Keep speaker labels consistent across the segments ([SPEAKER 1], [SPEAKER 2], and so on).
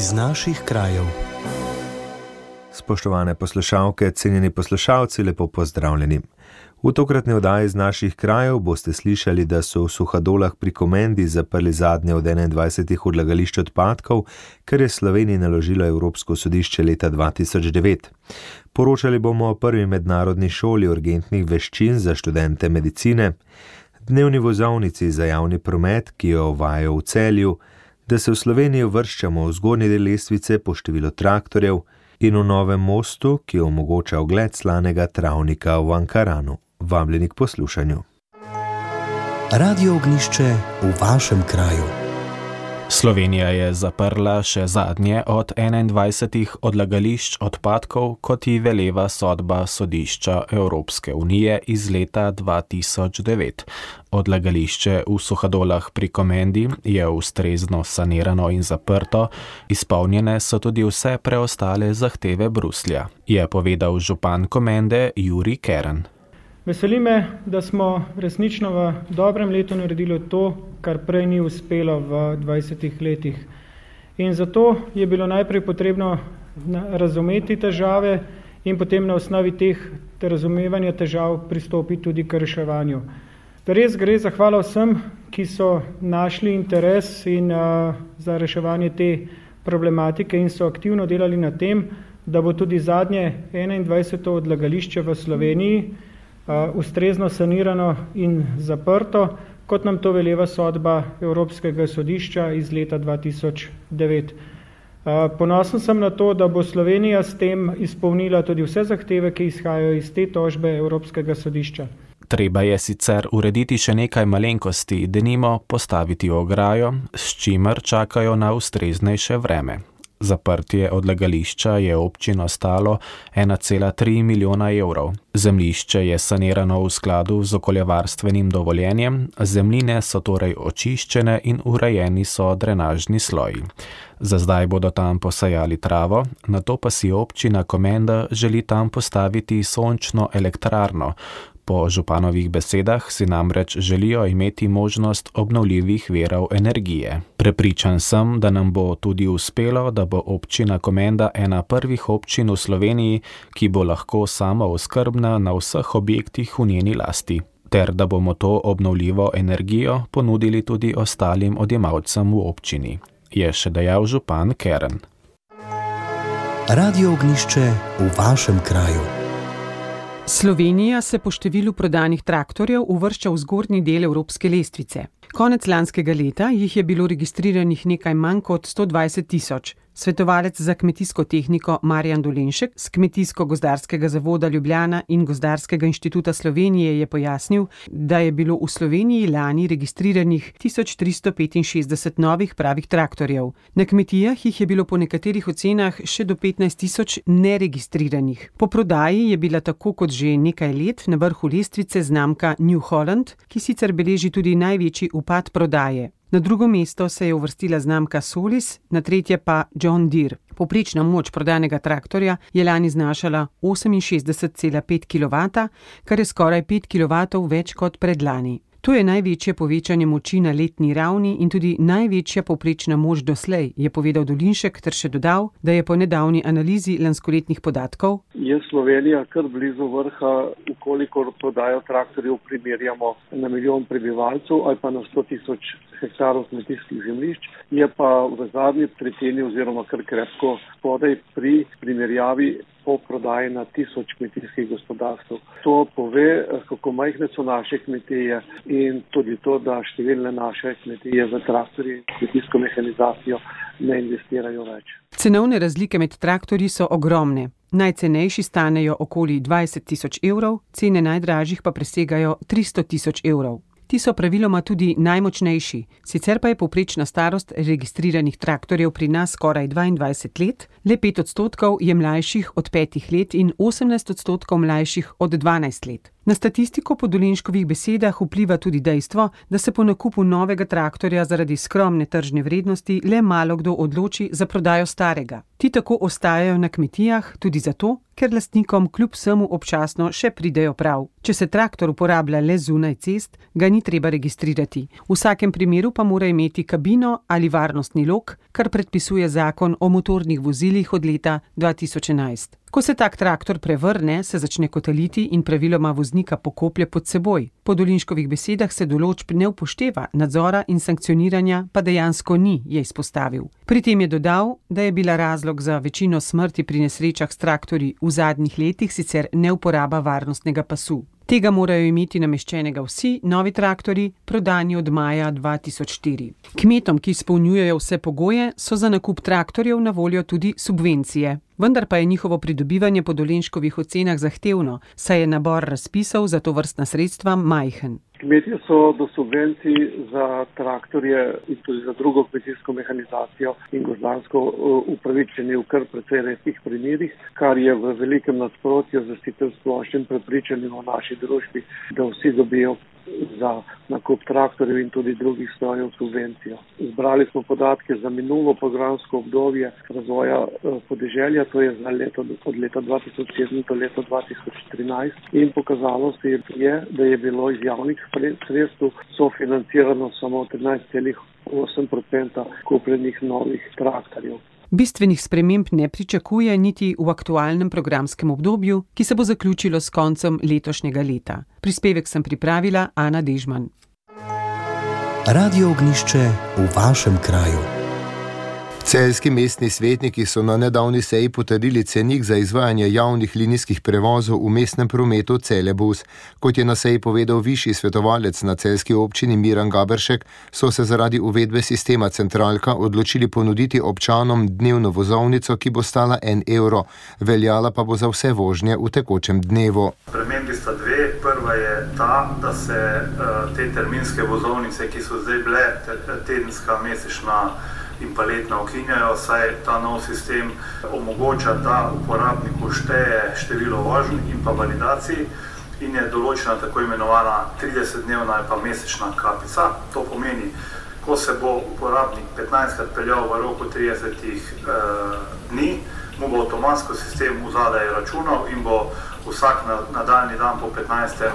[SPEAKER 1] iz naših krajev.
[SPEAKER 2] Spoštovane poslušalke, cenjeni poslušalci, lepo pozdravljeni. V tokratni oddaji iz naših krajev boste slišali, da so v Suhadolah pri Komendi zaprli zadnje od 21 odlagališč odpadkov, kar je Sloveniji naložilo Evropsko sodišče leta 2009. Poročali bomo o prvi mednarodni šoli urgentnih veščin za študente medicine, dnevni vozovnici za javni promet, ki jo uvajajo v celju, da se v Sloveniji vrščamo v zgornji del lestvice po številu traktorjev in v novem mostu, ki omogoča ogled slanega travnika v Ankaranu. Vabljeni k poslušanju.
[SPEAKER 1] Radio ognišče v vašem kraju.
[SPEAKER 3] Slovenija je zaprla še zadnje od 21 odlagališč odpadkov, kot ji veleva sodba sodišča Evropske unije iz leta 2009. Odlagališče v Suhadolah pri Komendi je ustrezno sanirano in zaprto, izpolnjene so tudi vse preostale zahteve Bruslja, je povedal župan Komende Juri Keren.
[SPEAKER 4] Veseli me, da smo resnično v dobrem letu naredili to, kar prej ni uspelo v 20 letih. In zato je bilo najprej potrebno razumeti težave in potem na osnovi teh razumevanja težav pristopiti tudi k reševanju. Res gre zahvala vsem, ki so našli interes in, uh, za reševanje te problematike in so aktivno delali na tem, da bo tudi zadnje 21. odlagališče v Sloveniji ustrezno sanirano in zaprto, kot nam to veleva sodba Evropskega sodišča iz leta 2009. Ponosen sem na to, da bo Slovenija s tem izpolnila tudi vse zahteve, ki izhajajo iz te tožbe Evropskega sodišča.
[SPEAKER 3] Treba je sicer urediti še nekaj malenkosti, denimo postaviti ograjo, s čimer čakajo na ustreznejše vreme. Zaprtje odlagališča je občino stalo 1,3 milijona evrov. Zemlišče je sanirano v skladu z okoljevarstvenim dovoljenjem, zemljine so torej očiščene in urejeni so drenažni sloji. Za zdaj bodo tam posajali travo, na to pa si občina Komenda želi tam postaviti sončno elektrarno, Po županovih besedah si namreč želijo imeti možnost obnovljivih verov energije. Prepričan sem, da nam bo tudi uspelo, da bo občina Komenda ena prvih občin v Sloveniji, ki bo lahko sama oskrbna na vseh objektih v njeni lasti, ter da bomo to obnovljivo energijo ponudili tudi ostalim odjemalcem v občini, je še dejal župan Keren.
[SPEAKER 1] Radio ognišče v vašem kraju.
[SPEAKER 5] Slovenija se po številu prodanih traktorjev uvršča v zgornji del evropske lestvice. Konec lanskega leta jih je bilo registriranih nekaj manj kot 120 tisoč, Svetovalec za kmetijsko tehniko Marjan Dolenšek z Kmetijsko-gozdarskega zavoda Ljubljana in Gozdarskega inštituta Slovenije je pojasnil, da je bilo v Sloveniji lani registriranih 1365 novih pravih traktorjev. Na kmetijah jih je bilo po nekaterih ocenah še do 15 tisoč neregistriranih. Po prodaji je bila tako kot že nekaj let na vrhu lestvice znamka New Holland, ki sicer beleži tudi največji upad prodaje. Na drugo mesto se je uvrstila znamka Solis, na tretje pa John Deere. Poprečna moč prodanega traktorja je lani znašala 68,5 kW, kar je skoraj 5 kW več kot predlani. To je največje povečanje moči na letni ravni in tudi največja povprečna moč doslej, je povedal Dolinšek ter še dodal, da je po nedavni analizi lanskoletnih podatkov.
[SPEAKER 6] Je Slovenija kar blizu vrha, ukolikor prodajo traktorjev primerjamo na milijon prebivalcev ali pa na 100 tisoč hektarov kmetijskih zemljišč, je pa v zadnji tretjini oziroma kar krepko spodaj pri primerjavi po prodaji na tisoč kmetijskih gospodarstv. To pove, kako majhne so naše kmetije in tudi to, da številne naše kmetije v traktorji in kmetijsko mehanizacijo ne investirajo več.
[SPEAKER 5] Cenovne razlike med traktorji so ogromne. Najcenejši stanejo okoli 20 tisoč evrov, cene najdražjih pa presegajo 300 tisoč evrov. Ti so praviloma tudi najmočnejši, sicer pa je povprečna starost registriranih traktorjev pri nas skoraj 22 let, le 5 odstotkov je mlajših od 5 let in 18 odstotkov mlajših od 12 let. Na statistiko po Dolinškovih besedah vpliva tudi dejstvo, da se po nakupu novega traktorja zaradi skromne tržne vrednosti le malo kdo odloči za prodajo starega. Ti tako ostajajo na kmetijah tudi zato, ker lastnikom kljub vsemu občasno še pridejo prav. Če se traktor uporablja le zunaj cest, ga ni treba registrirati. V vsakem primeru pa mora imeti kabino ali varnostni lok, kar predpisuje zakon o motornih vozilih od leta 2011. Ko se tak traktor prevrne, se začne kotaliti in praviloma voznika pokoplje pod seboj. Po Dolinškovih besedah se določb ne upošteva, nadzora in sankcioniranja pa dejansko ni, je izpostavil. Pri tem je dodal, da je bila razlog za večino smrti pri nesrečah s traktorji v zadnjih letih sicer neuporaba varnostnega pasu. Tega morajo imeti nameščenega vsi novi traktori, prodani od maja 2004. Kmetom, ki izpolnjujejo vse pogoje, so za nakup traktorjev na voljo tudi subvencije. Vendar pa je njihovo pridobivanje po dolenškovih ocenah zahtevno, saj je nabor razpisov za to vrstna sredstva majhen.
[SPEAKER 6] Kmetje so do subvencij za traktorje in tudi za drugo kmetijsko mehanizacijo in gozdansko uh, upravičeni v kar precej resnih primerih, kar je v velikem nasprotju z sicer splošnim prepričanjem v naši družbi, da vsi dobijo za nakup traktorjev in tudi drugih strojev subvencijo. Zbrali smo podatke za minulo programsko obdobje razvoja uh, podeželja, to je za leto, od leta 2007 do leta 2013 in pokazalo se je, da je bilo iz javnih sredstev sofinancirano samo 13,8% kupljenih novih traktorjev.
[SPEAKER 5] Bistvenih sprememb ne pričakuje niti v aktualnem programskem obdobju, ki se bo zaključilo s koncem letošnjega leta. Prispevek sem pripravila Ana Dežman.
[SPEAKER 1] Radio ognišče v vašem kraju.
[SPEAKER 7] Celjski mestni svetniki so na nedavni seji potrdili cenik za izvajanje javnih linijskih prevozov v mestnem prometu Celebus. Kot je na seji povedal višji svetovalec na celjski občini Miran Gaberšek, so se zaradi uvedbe sistema centralka odločili ponuditi občanom dnevno vozovnico, ki bo stala en evro, veljala pa bo za vse vožnje v tekočem dnevu.
[SPEAKER 8] Spremembi sta dve. Prva je ta, da se uh, te terminske vozovnice, ki so zdaj bile tedenska, mesečna, in pa letno ukinjajo, saj ta nov sistem omogoča, da uporabniku šteje število vožnj in pa validacij in je določena tako imenovana 30-dnevna ali pa mesečna kapica. To pomeni, ko se bo uporabnik 15krat peljal v roku 30 eh, dni, mu bo avtomatsko sistem v zadaj računal in bo vsak nadaljni dan po 15. Eh,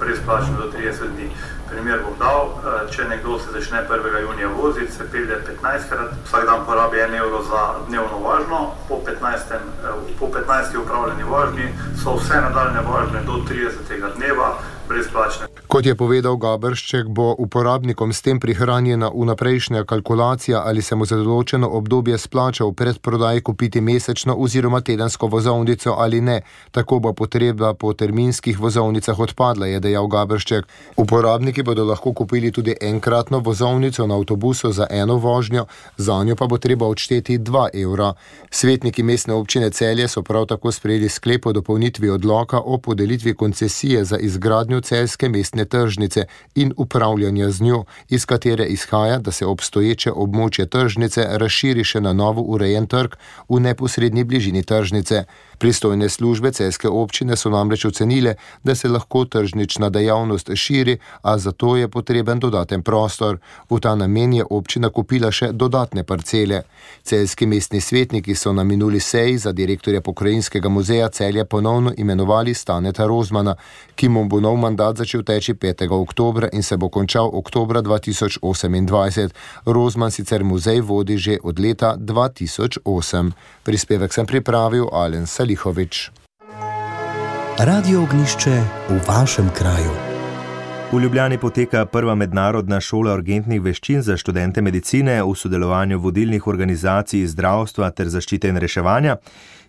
[SPEAKER 8] brezplačno do 30 dni. Primer bom dal, eh, če nekdo se začne 1. junija voziti, se pelje 15 krat, vsak dan porabi 1 evro za dnevno vožnjo, po 15. Eh, po 15. upravljeni vožnji so vse nadaljne vožnje do 30. dneva brezplačne.
[SPEAKER 7] Kot je povedal Gabršček, bo uporabnikom s tem prihranjena vnaprejšnja kalkulacija, ali se mu za določeno obdobje splača v predprodaji kupiti mesečno oziroma tedensko vozovnico ali ne. Tako bo potreba po terminskih vozovnicah odpadla, je dejal Gabršček. Uporabniki bodo lahko kupili tudi enkratno vozovnico na avtobusu za eno vožnjo, za njo pa bo treba odšteti 2 evra. Svetniki mestne občine Celje so prav tako sprejeli sklep o dopolnitvi odloka o podelitvi koncesije za izgradnjo celske mestne tržnice in upravljanja z njo, iz katere izhaja, da se obstoječe območje tržnice razširi še na novo urejen trg v neposrednji bližini tržnice. Pristojne službe celske občine so namreč ocenile, da se lahko tržnična dejavnost širi, a zato je potreben dodaten prostor. V ta namen je občina kupila še dodatne parcele. Celski mestni svetniki so na minuli seji za direktorja pokrajinskega muzeja celja ponovno imenovali Staneta Rozmana, ki mu bo nov mandat začel teči 5. oktober in se bo končal oktober 2028. Rozman sicer muzej vodi že od leta 2008. Prispevek sem pripravil Alen Salih. Lihovič.
[SPEAKER 1] Radio ognišče v vašem kraju.
[SPEAKER 2] V Ljubljani poteka prva mednarodna šola urgentnih veščin za študente medicine v sodelovanju vodilnih organizacij zdravstva ter zaščite in reševanja.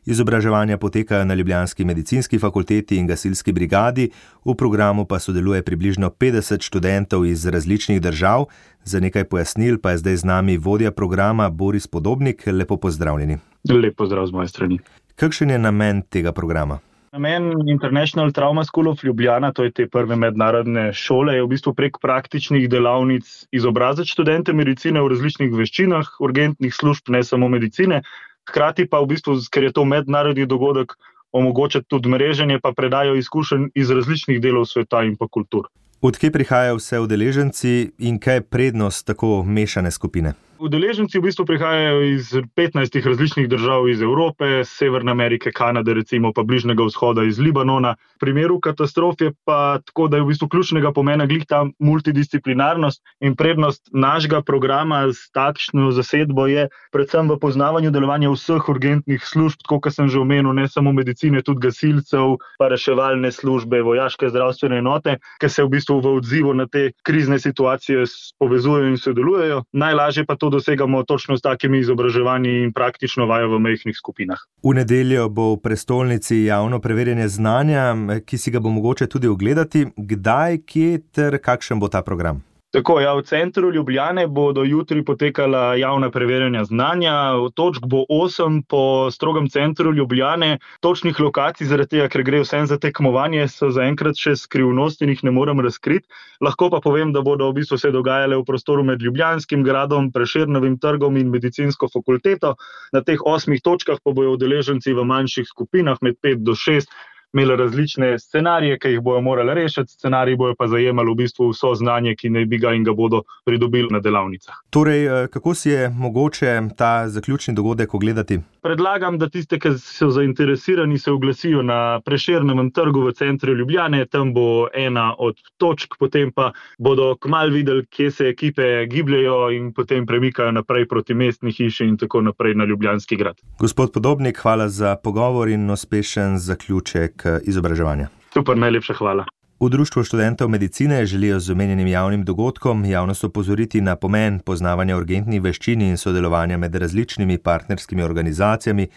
[SPEAKER 2] Izobraževanja potekajo na Ljubljanski medicinski fakulteti in gasilski brigadi, v programu pa sodeluje približno 50 študentov iz različnih držav. Za nekaj pojasnil pa je zdaj z nami vodja programa Boris Podobnik. Lepo pozdravljeni.
[SPEAKER 9] Lepo zdrav z moje strani.
[SPEAKER 2] Kakšen je namen tega programa?
[SPEAKER 9] Namen International Trauma School of Ljubljana, to je te prve mednarodne šole, je v bistvu prek praktičnih delavnic izobraziti študente medicine v različnih veščinah, urgentnih služb, ne samo medicine. Hkrati pa v bistvu, ker je to mednarodni dogodek, omogočati tudi mreženje, pa predajo izkušenj iz različnih delov sveta in pa kultur.
[SPEAKER 2] Odkje prihajajo vse udeleženci in kaj je prednost tako mešane skupine?
[SPEAKER 9] Udeleženci v bistvu prihajajo iz 15 različnih držav iz Evrope, Severne Amerike, Kanade, recimo pa Bližnjega vzhoda, iz Libanona. V primeru katastrofe pa tako, da je v bistvu ključnega pomena glih ta multidisciplinarnost in prednost našega programa s takšno zasedbo je predvsem v poznavanju delovanja vseh urgentnih služb, tako kot sem že omenil, ne samo medicine, tudi gasilcev, pa reševalne službe, vojaške zdravstvene enote, ki se v bistvu v odzivu na te krizne situacije povezujejo in sodelujejo. Najlažje pa to dosegamo točno s takimi izobraževanji in praktično vajo v mehkih skupinah.
[SPEAKER 2] V nedeljo bo v prestolnici javno preverjanje znanja, ki si ga bo mogoče tudi ogledati. Kdaj, kje ter kakšen bo ta program?
[SPEAKER 9] Tako, ja, v centru Ljubljane bodo jutri potekala javna preverjanja znanja. Točk bo osem po strogem centru Ljubljane. Točnih lokacij, zaradi tega, ker gre vsem za tekmovanje, so zaenkrat še skrivnosti in jih ne morem razkriti. Lahko pa povem, da bodo v bistvu se dogajale v prostoru med Ljubljanskim gradom, Preširnovim trgom in medicinsko fakulteto. Na teh osmih točkah pa bojo udeleženci v manjših skupinah med pet do šest imeli različne scenarije, ki jih bodo morali rešiti, scenariji bojo pa zajemali v bistvu vso znanje, ki naj bi ga in ga bodo pridobili na delavnicah.
[SPEAKER 2] Torej, eh, kako si je mogoče ta zaključni dogodek ogledati?
[SPEAKER 9] Predlagam, da tiste, ki so zainteresirani, se oglasijo na preširnem trgu v centru Ljubljane, tam bo ena od točk, potem pa bodo kmalo videli, kje se ekipe gibljajo in potem premikajo naprej proti mestni hiši in tako naprej na Ljubljanski grad.
[SPEAKER 2] Gospod Podobnik, hvala za pogovor in uspešen zaključek izobraževanja.
[SPEAKER 9] Super, najlepša hvala.
[SPEAKER 2] V Društvu študentov medicine želijo z omenjenim javnim dogodkom javnost opozoriti na pomen poznavanja urgentnih veščin in sodelovanja med različnimi partnerskimi organizacijami,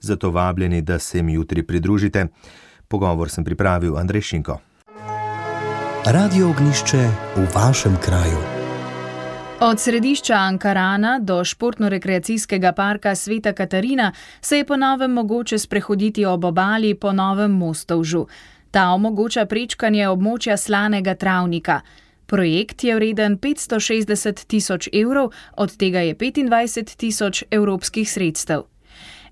[SPEAKER 2] zato vabljeni, da se jim jutri pridružite. Pogovor sem pripravil Andrej Šinko.
[SPEAKER 1] Radio ognišče v vašem kraju.
[SPEAKER 10] Od središča Ankarana do športno-rekreacijskega parka Sveta Katarina se je ponovem mogoče sprehoditi ob obali po novem mostovžu. Ta omogoča prečkanje območja slanega travnika. Projekt je vreden 560 tisoč evrov, od tega je 25 tisoč evropskih sredstev.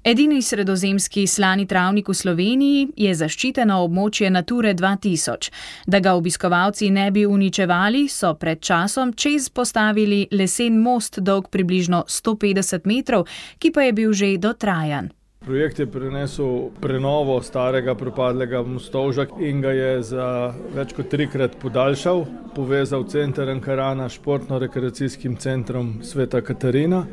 [SPEAKER 10] Edini sredozemski slani travnik v Sloveniji je zaščiteno območje Nature 2000. Da ga obiskovalci ne bi uničevali, so pred časom čez postavili lesen most dolg približno 150 metrov, ki pa je bil že dotrajan.
[SPEAKER 11] Projekt je prenesel prenovo starega propadlega mostovža in ga je za več kot trikrat podaljšal, povezal center Ankarana s športno-rekreacijskim centrom Sveta Katarina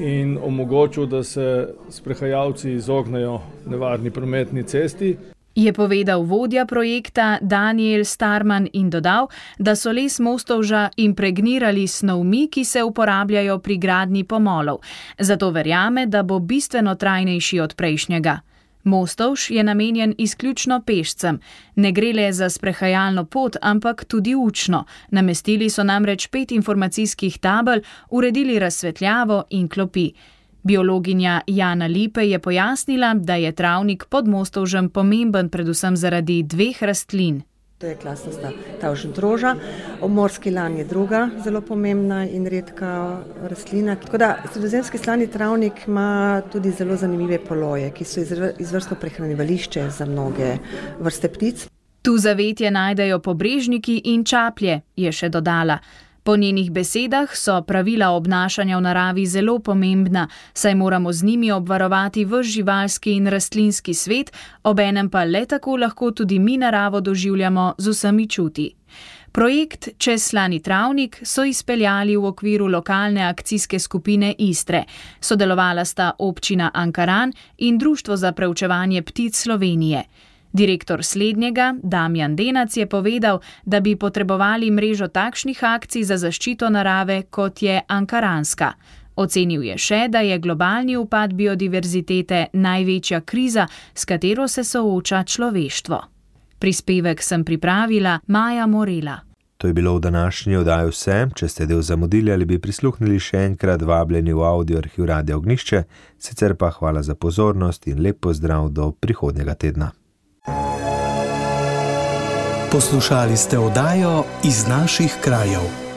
[SPEAKER 11] in omogočil, da se sprehajalci izognejo nevarni prometni cesti.
[SPEAKER 10] Je povedal vodja projekta Daniel Starman in dodal, da so les mostovža impregnirali snovmi, ki se uporabljajo pri gradni pomolov. Zato verjame, da bo bistveno trajnejši od prejšnjega. Mostovš je namenjen izključno pešcem, ne gre le za sprehajalno pot, ampak tudi učno. Namestili so namreč pet informacijskih tabel, uredili razsvetljavo in klopi. Biologinja Jana Lipe je pojasnila, da je travnik pod Mostovžem pomemben predvsem zaradi dveh rastlin.
[SPEAKER 12] To je klasna tavžen droža, obmorski lan je druga zelo pomembna in redka rastlina. Tako da sredozemski slani travnik ima tudi zelo zanimive poloje, ki so izvrstno prehranjevališče za mnoge vrste ptic.
[SPEAKER 10] Tu zavetje najdejo pobrežniki in čaplje, je še dodala. Po njenih besedah so pravila obnašanja v naravi zelo pomembna, saj moramo z njimi obvarovati v živalski in rastlinski svet, obenem pa le tako lahko tudi mi naravo doživljamo z vsemi čuti. Projekt Čez slani travnik so izpeljali v okviru lokalne akcijske skupine Istre. Sodelovala sta občina Ankaran in Društvo za preučevanje ptic Slovenije. Direktor slednjega, Damjan Denac, je povedal, da bi potrebovali mrežo takšnih akcij za zaščito narave, kot je Ankaranska. Ocenil je še, da je globalni upad biodiverzitete največja kriza, s katero se sooča človeštvo. Prispevek sem pripravila Maja Morela.
[SPEAKER 2] To je bilo v današnji oddaji vse. Če ste del zamudili ali bi prisluhnili še enkrat, vabljeni v audio arhiv Radio Ognišče, sicer pa hvala za pozornost in lep pozdrav do prihodnjega tedna.
[SPEAKER 1] Poslušali ste oddajo iz naših krajev.